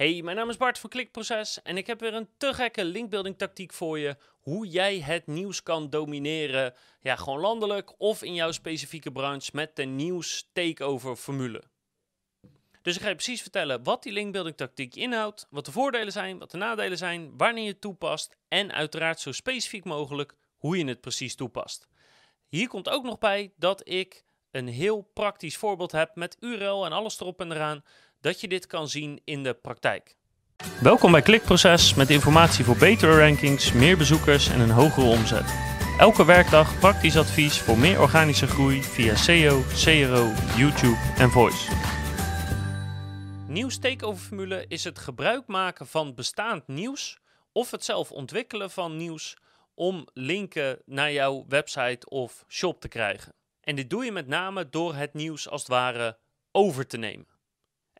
Hey, mijn naam is Bart van Klikproces en ik heb weer een te gekke linkbuilding tactiek voor je. Hoe jij het nieuws kan domineren, ja, gewoon landelijk of in jouw specifieke branche met de nieuws takeover formule. Dus ik ga je precies vertellen wat die linkbuilding tactiek inhoudt, wat de voordelen zijn, wat de nadelen zijn, wanneer je het toepast en uiteraard zo specifiek mogelijk hoe je het precies toepast. Hier komt ook nog bij dat ik een heel praktisch voorbeeld heb met URL en alles erop en eraan, dat je dit kan zien in de praktijk. Welkom bij Klikproces met informatie voor betere rankings, meer bezoekers en een hogere omzet. Elke werkdag praktisch advies voor meer organische groei via SEO, CRO, YouTube en Voice. Nieuws takeover formule is het gebruik maken van bestaand nieuws of het zelf ontwikkelen van nieuws om linken naar jouw website of shop te krijgen. En dit doe je met name door het nieuws als het ware over te nemen.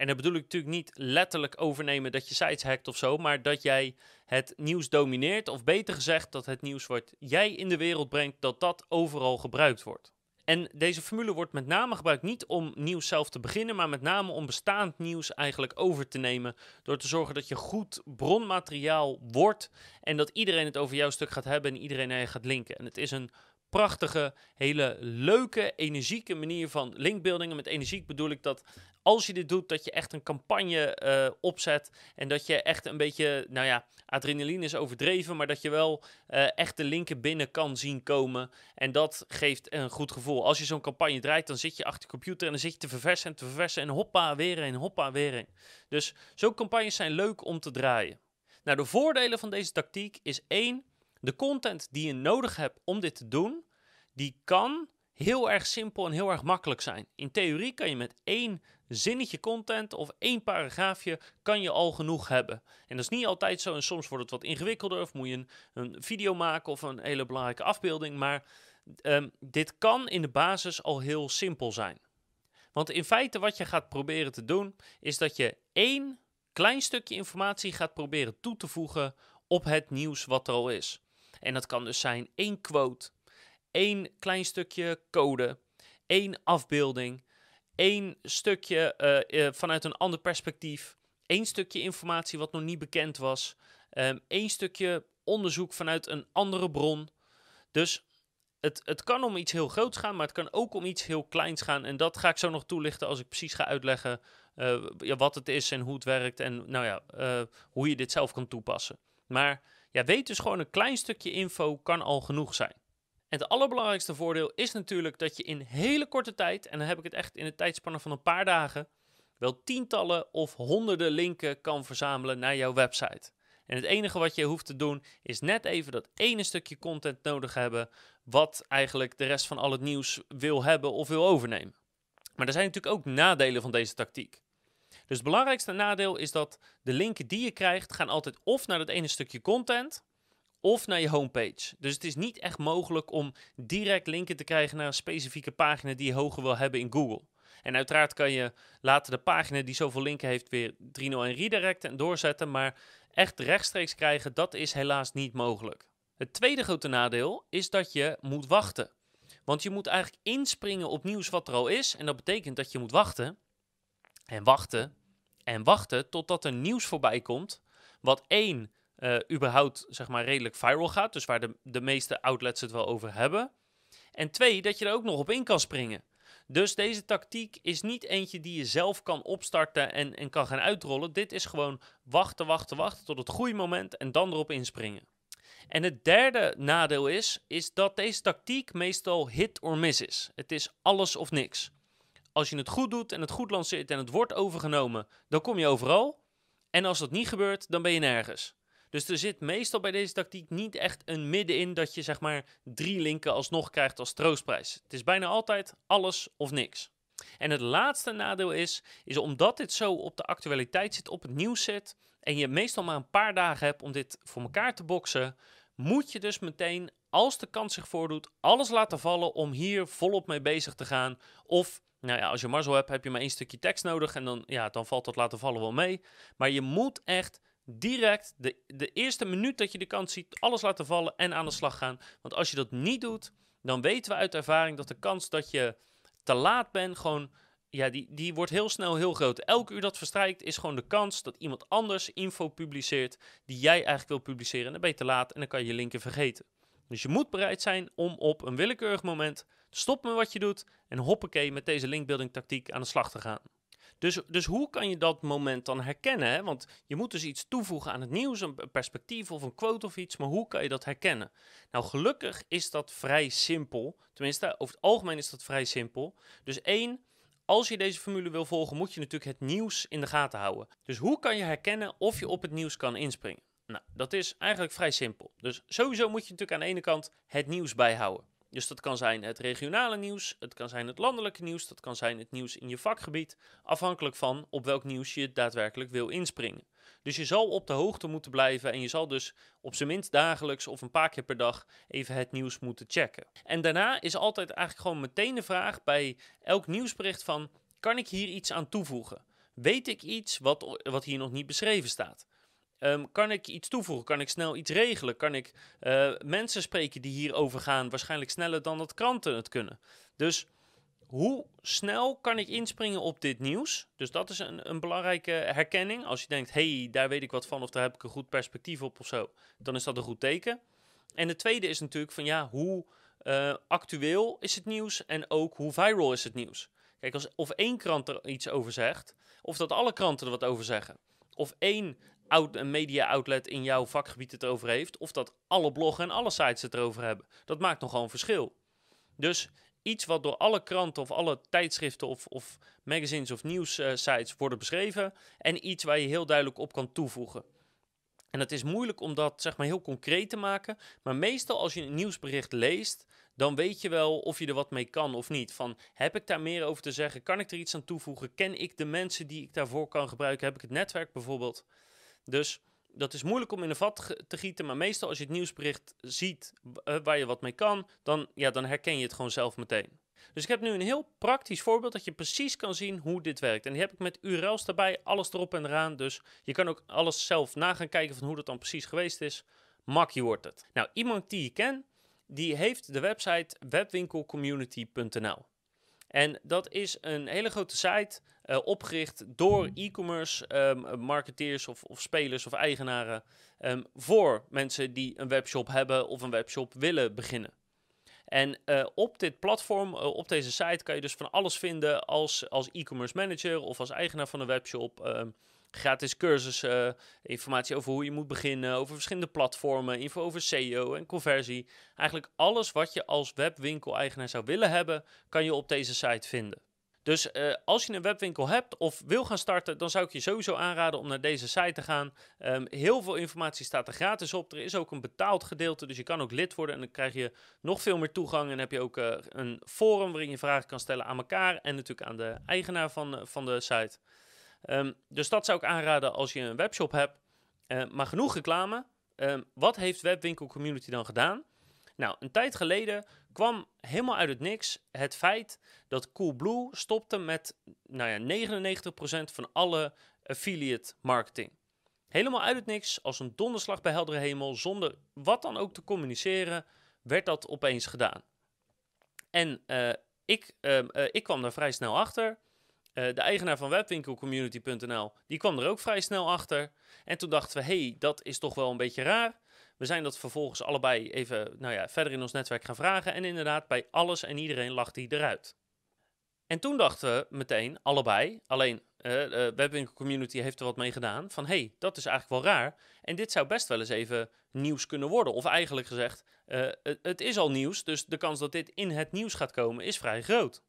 En dan bedoel ik natuurlijk niet letterlijk overnemen dat je sites hackt of zo, maar dat jij het nieuws domineert, of beter gezegd, dat het nieuws wat jij in de wereld brengt, dat dat overal gebruikt wordt. En deze formule wordt met name gebruikt niet om nieuws zelf te beginnen, maar met name om bestaand nieuws eigenlijk over te nemen. Door te zorgen dat je goed bronmateriaal wordt en dat iedereen het over jouw stuk gaat hebben en iedereen naar je gaat linken. En het is een prachtige, hele leuke, energieke manier van linkbuilding. En met energiek bedoel ik dat als je dit doet, dat je echt een campagne uh, opzet. En dat je echt een beetje, nou ja, adrenaline is overdreven, maar dat je wel uh, echt de linken binnen kan zien komen. En dat geeft een goed gevoel. Als je zo'n campagne draait, dan zit je achter de computer en dan zit je te verversen en te verversen. En hoppa, weer een, hoppa, weer een. Dus zo'n campagnes zijn leuk om te draaien. Nou, de voordelen van deze tactiek is één, de content die je nodig hebt om dit te doen, die kan heel erg simpel en heel erg makkelijk zijn. In theorie kan je met één zinnetje content of één paragraafje kan je al genoeg hebben. En dat is niet altijd zo en soms wordt het wat ingewikkelder of moet je een, video maken of een hele belangrijke afbeelding. Maar ehm, dit kan in de basis al heel simpel zijn. Want in feite wat je gaat proberen te doen is dat je één klein stukje informatie gaat proberen toe te voegen op het nieuws wat er al is. En dat kan dus zijn één quote, één klein stukje code, één afbeelding, één stukje uh, uh, vanuit een ander perspectief, één stukje informatie wat nog niet bekend was, um, één stukje onderzoek vanuit een andere bron. Dus het, het kan om iets heel groots gaan, maar het kan ook om iets heel kleins gaan. En dat ga ik zo nog toelichten als ik precies ga uitleggen ja, wat het is en hoe het werkt en nou ja, hoe je dit zelf kan toepassen. Maar ja, weet dus gewoon een klein stukje info kan al genoeg zijn. En het allerbelangrijkste voordeel is natuurlijk dat je in hele korte tijd, en dan heb ik het echt in een tijdspanne van een paar dagen, wel tientallen of honderden linken kan verzamelen naar jouw website. En het enige wat je hoeft te doen is net even dat ene stukje content nodig hebben, wat eigenlijk de rest van al het nieuws wil hebben of wil overnemen. Maar er zijn natuurlijk ook nadelen van deze tactiek. Dus het belangrijkste nadeel is dat de linken die je krijgt gaan altijd of naar dat ene stukje content of naar je homepage. Dus het is niet echt mogelijk om direct linken te krijgen naar een specifieke pagina die je hoger wil hebben in Google. En uiteraard kan je later de pagina die zoveel linken heeft weer 301 redirecten en doorzetten, maar echt rechtstreeks krijgen, dat is helaas niet mogelijk. Het tweede grote nadeel is dat je moet wachten. Want je moet eigenlijk inspringen op nieuws wat er al is. En dat betekent dat je moet wachten en wachten en wachten totdat er nieuws voorbij komt. Wat één, uh, überhaupt zeg maar redelijk viral gaat. Dus waar de, de meeste outlets het wel over hebben. En twee, dat je er ook nog op in kan springen. Dus deze tactiek is niet eentje die je zelf kan opstarten en, en kan gaan uitrollen. Dit is gewoon wachten, wachten, wachten tot het goede moment en dan erop inspringen. En het derde nadeel is, is dat deze tactiek meestal hit or miss is. Het is alles of niks. Als je het goed doet en het goed lanceert en het wordt overgenomen, dan kom je overal. En als dat niet gebeurt, dan ben je nergens. Dus er zit meestal bij deze tactiek niet echt een middenin dat je zeg maar drie linken alsnog krijgt als troostprijs. Het is bijna altijd alles of niks. En het laatste nadeel is, is omdat dit zo op de actualiteit zit, op het nieuws zit, en je meestal maar een paar dagen hebt om dit voor elkaar te boksen, moet je dus meteen, als de kans zich voordoet, alles laten vallen om hier volop mee bezig te gaan. Of, nou ja, als je mazzel hebt, heb je maar één stukje tekst nodig en dan, ja, dan valt dat laten vallen wel mee. Maar je moet echt direct de, de eerste minuut dat je de kans ziet, alles laten vallen en aan de slag gaan. Want als je dat niet doet, dan weten we uit ervaring dat de kans dat je te laat bent gewoon ja, die, die wordt heel snel heel groot. Elke uur dat verstrijkt is gewoon de kans dat iemand anders info publiceert die jij eigenlijk wil publiceren. En dan ben je te laat en dan kan je je linken vergeten. Dus je moet bereid zijn om op een willekeurig moment te stoppen met wat je doet en hoppakee met deze linkbuilding tactiek aan de slag te gaan. Dus, dus hoe kan je dat moment dan herkennen? Want je moet dus iets toevoegen aan het nieuws, een perspectief of een quote of iets, maar hoe kan je dat herkennen? Nou, gelukkig is dat vrij simpel. Tenminste, over het algemeen is dat vrij simpel. Dus één, als je deze formule wil volgen, moet je natuurlijk het nieuws in de gaten houden. Dus hoe kan je herkennen of je op het nieuws kan inspringen? Nou, dat is eigenlijk vrij simpel. Dus sowieso moet je natuurlijk aan de ene kant het nieuws bijhouden. Dus dat kan zijn het regionale nieuws, het kan zijn het landelijke nieuws, dat kan zijn het nieuws in je vakgebied, afhankelijk van op welk nieuws je daadwerkelijk wil inspringen. Dus je zal op de hoogte moeten blijven en je zal dus op zijn minst dagelijks of een paar keer per dag even het nieuws moeten checken. En daarna is altijd eigenlijk gewoon meteen de vraag bij elk nieuwsbericht van, kan ik hier iets aan toevoegen? Weet ik iets wat, wat hier nog niet beschreven staat? Ehm, kan ik iets toevoegen? Kan ik snel iets regelen? Kan ik uh, mensen spreken die hierover gaan? Waarschijnlijk sneller dan dat kranten het kunnen. Dus hoe snel kan ik inspringen op dit nieuws? Dus dat is een, een belangrijke herkenning. Als je denkt, hey, daar weet ik wat van of daar heb ik een goed perspectief op of zo, dan is dat een goed teken. En de tweede is natuurlijk van ja, hoe uh, actueel is het nieuws en ook hoe viral is het nieuws? Kijk, als, of één krant er iets over zegt, of dat alle kranten er wat over zeggen, of één een media outlet in jouw vakgebied het over heeft, of dat alle bloggen en alle sites het erover hebben. Dat maakt nogal een verschil. Dus iets wat door alle kranten of alle tijdschriften of, of magazines of nieuwssites uh, worden beschreven en iets waar je heel duidelijk op kan toevoegen. En het is moeilijk om dat zeg maar heel concreet te maken, maar meestal als je een nieuwsbericht leest, dan weet je wel of je er wat mee kan of niet. Van heb ik daar meer over te zeggen? Kan ik er iets aan toevoegen? Ken ik de mensen die ik daarvoor kan gebruiken? Heb ik het netwerk bijvoorbeeld? Dus dat is moeilijk om in een vat te gieten, maar meestal als je het nieuwsbericht ziet uh, waar je wat mee kan, dan, ja, dan herken je het gewoon zelf meteen. Dus ik heb nu een heel praktisch voorbeeld dat je precies kan zien hoe dit werkt. En die heb ik met URL's daarbij, alles erop en eraan. Dus je kan ook alles zelf na gaan kijken van hoe dat dan precies geweest is. Makkie wordt het. Nou, iemand die ik ken, die heeft de website webwinkelcommunity.nl. En dat is een hele grote site uh, opgericht door e-commerce um, marketeers of, of, spelers of eigenaren um, voor mensen die een webshop hebben of een webshop willen beginnen. En uh, op dit platform, uh, op deze site, kan je dus van alles vinden als, als e-commerce manager of als eigenaar van een webshop. Um, gratis cursussen, informatie over hoe je moet beginnen, over verschillende platformen, info over SEO en conversie. Eigenlijk alles wat je als webwinkel-eigenaar zou willen hebben, kan je op deze site vinden. Dus uh, als je een webwinkel hebt of wil gaan starten, dan zou ik je sowieso aanraden om naar deze site te gaan. Um, heel veel informatie staat er gratis op. Er is ook een betaald gedeelte, dus je kan ook lid worden en dan krijg je nog veel meer toegang. En heb je ook uh, een forum waarin je vragen kan stellen aan elkaar en natuurlijk aan de eigenaar van, van de site. Um, dus dat zou ik aanraden als je een webshop hebt. maar genoeg reclame. Um, wat heeft Webwinkel Community dan gedaan? Nou, een tijd geleden kwam helemaal uit het niks het feit dat Coolblue stopte met nou ja, 99% van alle affiliate marketing. Helemaal uit het niks, als een donderslag bij heldere hemel, zonder wat dan ook te communiceren, werd dat opeens gedaan. En uh, ik, uh, ik kwam daar vrij snel achter. De eigenaar van webwinkelcommunity.nl, die kwam er ook vrij snel achter. En toen dachten we, hey, dat is toch wel een beetje raar. We zijn dat vervolgens allebei even nou ja, verder in ons netwerk gaan vragen. En inderdaad, bij alles en iedereen lag die eruit. En toen dachten we meteen, allebei, alleen uh, de webwinkel community heeft er wat mee gedaan, van hey, dat is eigenlijk wel raar. En dit zou best wel eens even nieuws kunnen worden. Of eigenlijk gezegd, het, is al nieuws, dus de kans dat dit in het nieuws gaat komen is vrij groot.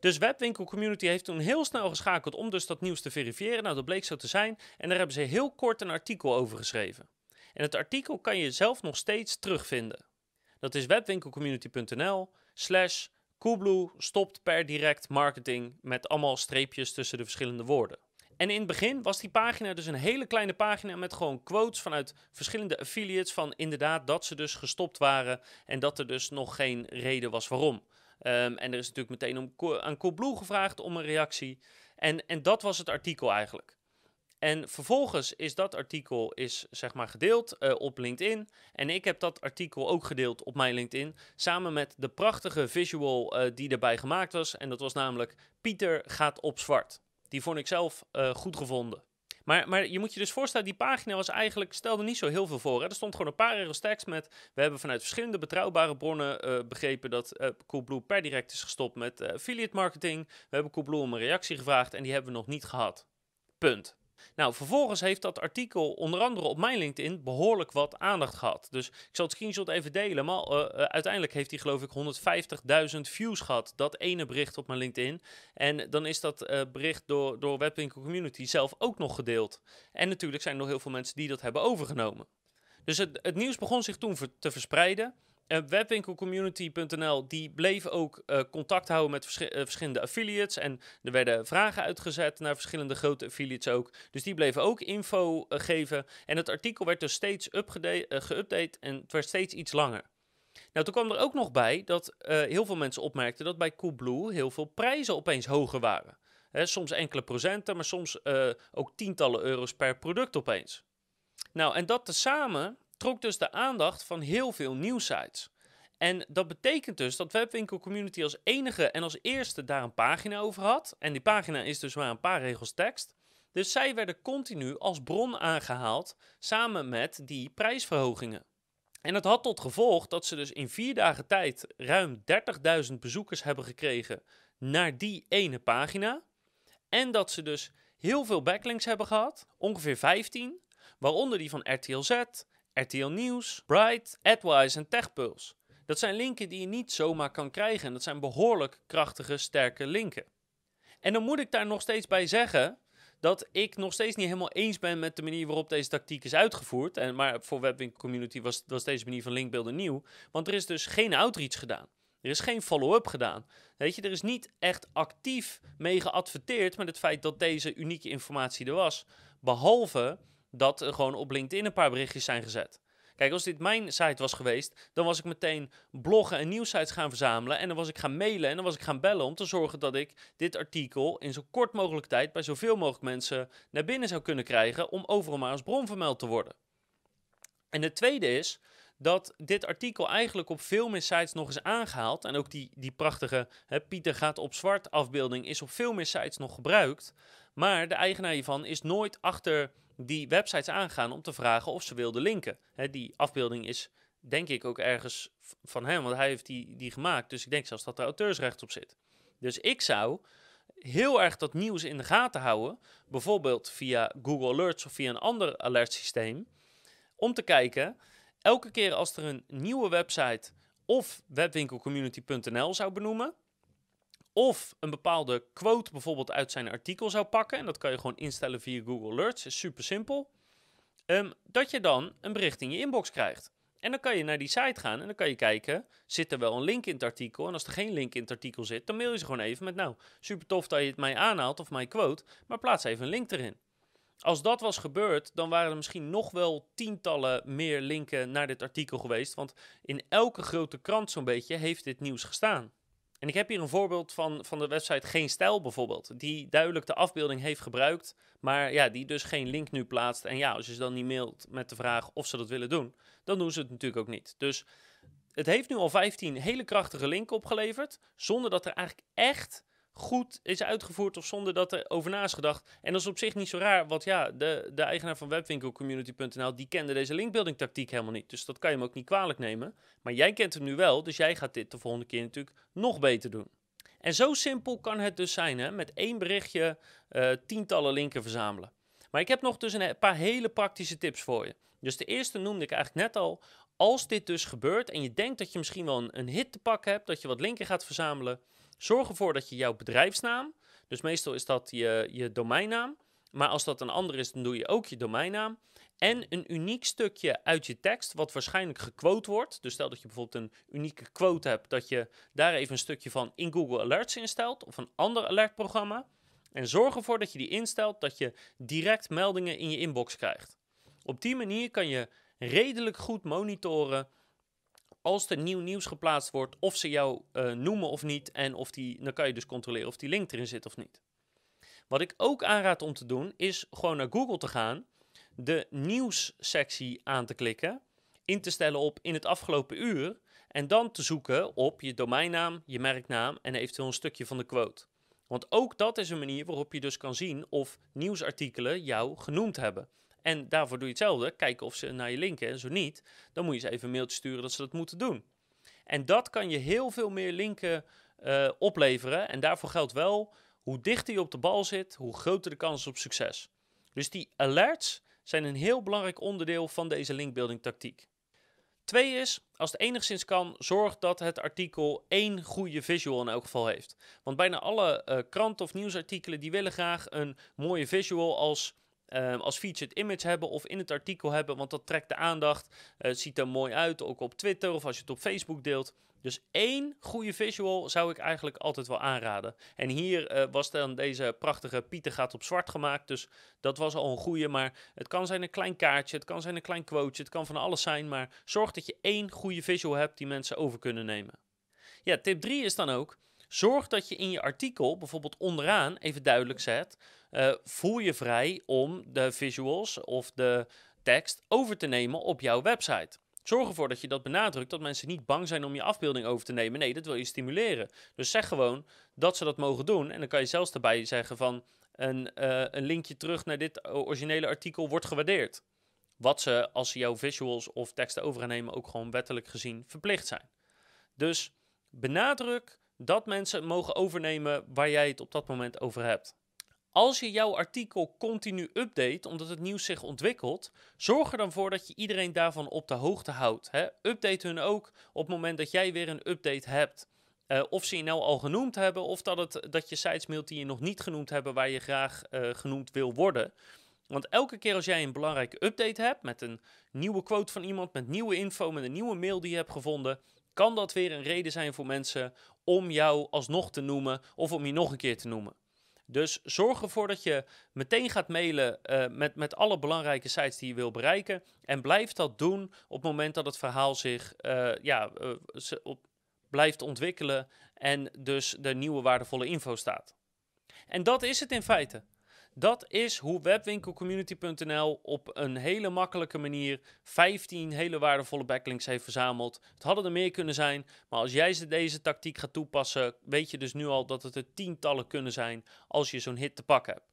Dus Webwinkel Community heeft toen heel snel geschakeld om dus dat nieuws te verifiëren. Nou, dat bleek zo te zijn. En daar hebben ze heel kort een artikel over geschreven. En het artikel kan je zelf nog steeds terugvinden. Dat is webwinkelcommunity.nl slash Coolblue stopt per direct marketing met allemaal streepjes tussen de verschillende woorden. En in het begin was die pagina dus een hele kleine pagina met gewoon quotes vanuit verschillende affiliates van inderdaad dat ze dus gestopt waren en dat er dus nog geen reden was waarom. Um, en er is natuurlijk meteen om, aan Coolblue gevraagd om een reactie. En, en dat was het artikel eigenlijk. En vervolgens is dat artikel is, zeg maar, gedeeld uh, op LinkedIn. En ik heb dat artikel ook gedeeld op mijn LinkedIn. Samen met de prachtige visual uh, die erbij gemaakt was. En dat was namelijk Pieter gaat op zwart. Die vond ik zelf uh, goed gevonden. Maar, maar je moet je dus voorstellen, die pagina was eigenlijk, stelde niet zo heel veel voor. Hè? Er stond gewoon een paar regels tekst met, we hebben vanuit verschillende betrouwbare bronnen uh, begrepen dat uh, Coolblue per direct is gestopt met uh, affiliate marketing. We hebben Coolblue om een reactie gevraagd en die hebben we nog niet gehad. Punt. Nou, vervolgens heeft dat artikel onder andere op mijn LinkedIn behoorlijk wat aandacht gehad. Dus ik zal het screenshot even delen. Maar uh, uh, uiteindelijk heeft hij geloof ik 150.000 views gehad. Dat ene bericht op mijn LinkedIn. En dan is dat uh, bericht door, door Webwinkel Community zelf ook nog gedeeld. En natuurlijk zijn er nog heel veel mensen die dat hebben overgenomen. Dus het, het nieuws begon zich toen te verspreiden. Webwinkelcommunity.nl die bleef ook uh, contact houden met uh, verschillende affiliates. En er werden vragen uitgezet naar verschillende grote affiliates ook. Dus die bleven ook info geven. En het artikel werd dus steeds geüpdate en het werd steeds iets langer. Nou, toen kwam er ook nog bij dat heel veel mensen opmerkten dat bij Coolblue heel veel prijzen opeens hoger waren. Hè, soms enkele procenten, maar soms ook tientallen euro's per product opeens. Nou, en dat tezamen trok dus de aandacht van heel veel nieuwsites. En dat betekent dus dat Webwinkel Community als enige en als eerste daar een pagina over had. En die pagina is dus maar een paar regels tekst. Dus zij werden continu als bron aangehaald samen met die prijsverhogingen. En dat had tot gevolg dat ze dus in vier dagen tijd ruim 30.000 bezoekers hebben gekregen naar die ene pagina. En dat ze dus heel veel backlinks hebben gehad, ongeveer 15, waaronder die van RTL Z, RTL Nieuws, Bright, AdWise en TechPulse. Dat zijn linken die je niet zomaar kan krijgen en dat zijn behoorlijk krachtige, sterke linken. En dan moet ik daar nog steeds bij zeggen dat ik nog steeds niet helemaal eens ben met de manier waarop deze tactiek is uitgevoerd. En, maar voor Webwinkel Community was, was deze manier van linkbeelden nieuw. Want er is dus geen outreach gedaan. Er is geen follow-up gedaan. Weet je, er is niet echt actief mee geadverteerd met het feit dat deze unieke informatie er was. Behalve dat er gewoon op LinkedIn een paar berichtjes zijn gezet. Kijk, als dit mijn site was geweest, dan was ik meteen bloggen en nieuwsites gaan verzamelen. En dan was ik gaan mailen en dan was ik gaan bellen om te zorgen dat ik dit artikel in zo kort mogelijk tijd bij zoveel mogelijk mensen naar binnen zou kunnen krijgen om overal maar als bron vermeld te worden. En het tweede is dat dit artikel eigenlijk op veel meer sites nog is aangehaald. En ook die, die prachtige hè, Pieter gaat op zwart afbeelding is op veel meer sites nog gebruikt. Maar de eigenaar hiervan is nooit achter die websites aangaan om te vragen of ze wilden linken. Die afbeelding is denk ik ook ergens van hem, want hij heeft die, die gemaakt. Dus ik denk zelfs dat er auteursrecht op zit. Dus ik zou heel erg dat nieuws in de gaten houden, bijvoorbeeld via Google Alerts of via een ander alertsysteem, om te kijken, elke keer als er een nieuwe website of webwinkelcommunity.nl zou benoemen, of een bepaalde quote bijvoorbeeld uit zijn artikel zou pakken. En dat kan je gewoon instellen via Google Alerts. Is super simpel. Um, dat je dan een bericht in je inbox krijgt. En dan kan je naar die site gaan en dan kan je kijken, zit er wel een link in het artikel? En als er geen link in het artikel zit, dan mail je ze gewoon even met, nou, super tof dat je het mij aanhaalt of mijn quote, maar plaats even een link erin. Als dat was gebeurd, dan waren er misschien nog wel tientallen meer linken naar dit artikel geweest, want in elke grote krant zo'n beetje heeft dit nieuws gestaan. En ik heb hier een voorbeeld van, van de website Geen Stijl bijvoorbeeld, die duidelijk de afbeelding heeft gebruikt, maar ja, die dus geen link nu plaatst. En ja, als je ze dan niet mailt met de vraag of ze dat willen doen, dan doen ze het natuurlijk ook niet. Dus het heeft nu al 15 hele krachtige linken opgeleverd, zonder dat er eigenlijk echt goed is uitgevoerd of zonder dat er over na is gedacht. En dat is op zich niet zo raar, want ja, de, de eigenaar van webwinkelcommunity.nl die kende deze linkbuilding tactiek helemaal niet. Dus dat kan je hem ook niet kwalijk nemen. Maar jij kent hem nu wel, dus jij gaat dit de volgende keer natuurlijk nog beter doen. En zo simpel kan het dus zijn, hè? met één berichtje uh, tientallen linken verzamelen. Maar ik heb nog dus een paar hele praktische tips voor je. Dus de eerste noemde ik eigenlijk net al. Als dit dus gebeurt en je denkt dat je misschien wel een, hit te pakken hebt, dat je wat linken gaat verzamelen, Zorg ervoor dat je jouw bedrijfsnaam, dus meestal is dat je, je domeinnaam, maar als dat een ander is, dan doe je ook je domeinnaam. En een uniek stukje uit je tekst, wat waarschijnlijk gequote wordt. Dus stel dat je bijvoorbeeld een unieke quote hebt, dat je daar even een stukje van in Google Alerts instelt of een ander alertprogramma. En zorg ervoor dat je die instelt, dat je direct meldingen in je inbox krijgt. Op die manier kan je redelijk goed monitoren als er nieuw nieuws geplaatst wordt, of ze jou uh, noemen of niet. En of die, dan kan je dus controleren of die link erin zit of niet. Wat ik ook aanraad om te doen, is gewoon naar Google te gaan, de nieuwssectie aan te klikken, in te stellen op in het afgelopen uur en dan te zoeken op je domeinnaam, je merknaam en eventueel een stukje van de quote. Want ook dat is een manier waarop je dus kan zien of nieuwsartikelen jou genoemd hebben. En daarvoor doe je hetzelfde. Kijken of ze naar je linken. En zo niet, dan moet je ze even een mailtje sturen dat ze dat moeten doen. En dat kan je heel veel meer linken uh, opleveren. En daarvoor geldt wel, hoe dichter je op de bal zit, hoe groter de kans op succes. Dus die alerts zijn een heel belangrijk onderdeel van deze linkbuilding tactiek. Twee is, als het enigszins kan, zorg dat het artikel één goede visual in elk geval heeft. Want bijna alle uh, kranten of nieuwsartikelen die willen graag een mooie visual als uh, als featured image hebben of in het artikel hebben, want dat trekt de aandacht. Het ziet er mooi uit, ook op Twitter of als je het op Facebook deelt. Dus één goede visual zou ik eigenlijk altijd wel aanraden. En hier uh, was dan deze prachtige Pieter gaat op zwart gemaakt, dus dat was al een goede. Maar het kan zijn een klein kaartje, het kan zijn een klein quoteje, het kan van alles zijn. Maar zorg dat je één goede visual hebt die mensen over kunnen nemen. Ja, tip 3 is dan ook, zorg dat je in je artikel bijvoorbeeld onderaan even duidelijk zet uh, voel je vrij om de visuals of de tekst over te nemen op jouw website. Zorg ervoor dat je dat benadrukt, dat mensen niet bang zijn om je afbeelding over te nemen. Nee, dat wil je stimuleren. Dus zeg gewoon dat ze dat mogen doen. En dan kan je zelfs daarbij zeggen van een, uh, een linkje terug naar dit originele artikel wordt gewaardeerd. Wat ze, als ze jouw visuals of teksten overnemen, ook gewoon wettelijk gezien verplicht zijn. Dus benadruk dat mensen mogen overnemen waar jij het op dat moment over hebt. Als je jouw artikel continu update, omdat het nieuws zich ontwikkelt, zorg er dan voor dat je iedereen daarvan op de hoogte houdt. Hè? Update hun ook op het moment dat jij weer een update hebt. Uh, of ze je nou al genoemd hebben, of dat, het, dat je sites mailt die je nog niet genoemd hebben, waar je graag uh, genoemd wil worden. Want elke keer als jij een belangrijke update hebt, met een nieuwe quote van iemand, met nieuwe info, met een nieuwe mail die je hebt gevonden, kan dat weer een reden zijn voor mensen om jou alsnog te noemen of om je nog een keer te noemen. Dus zorg ervoor dat je meteen gaat mailen uh, met, met alle belangrijke sites die je wil bereiken. En blijf dat doen op het moment dat het verhaal zich uh, ja, uh, op, blijft ontwikkelen en dus de nieuwe waardevolle info staat. En dat is het in feite. Dat is hoe webwinkelcommunity.nl op een hele makkelijke manier 15 hele waardevolle backlinks heeft verzameld. Het hadden er meer kunnen zijn, maar als jij deze tactiek gaat toepassen, weet je dus nu al dat het er tientallen kunnen zijn als je zo'n hit te pakken hebt.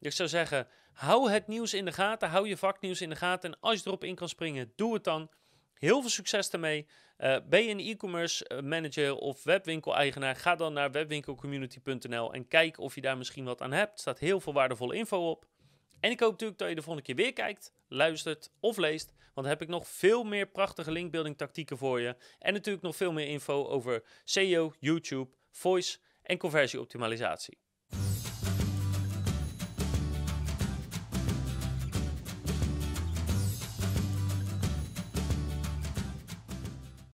Ik zou zeggen, hou het nieuws in de gaten, hou je vaknieuws in de gaten en als je erop in kan springen, doe het dan. Heel veel succes daarmee. Uh, ben je een e-commerce eh, manager of webwinkel-eigenaar? Ga dan naar webwinkelcommunity.nl en kijk of je daar misschien wat aan hebt. Er staat heel veel waardevolle info op. En ik hoop natuurlijk dat je de volgende keer weer kijkt, luistert of leest. Want dan heb ik nog veel meer prachtige linkbuilding tactieken voor je. En natuurlijk nog veel meer info over SEO, YouTube, voice en conversieoptimalisatie.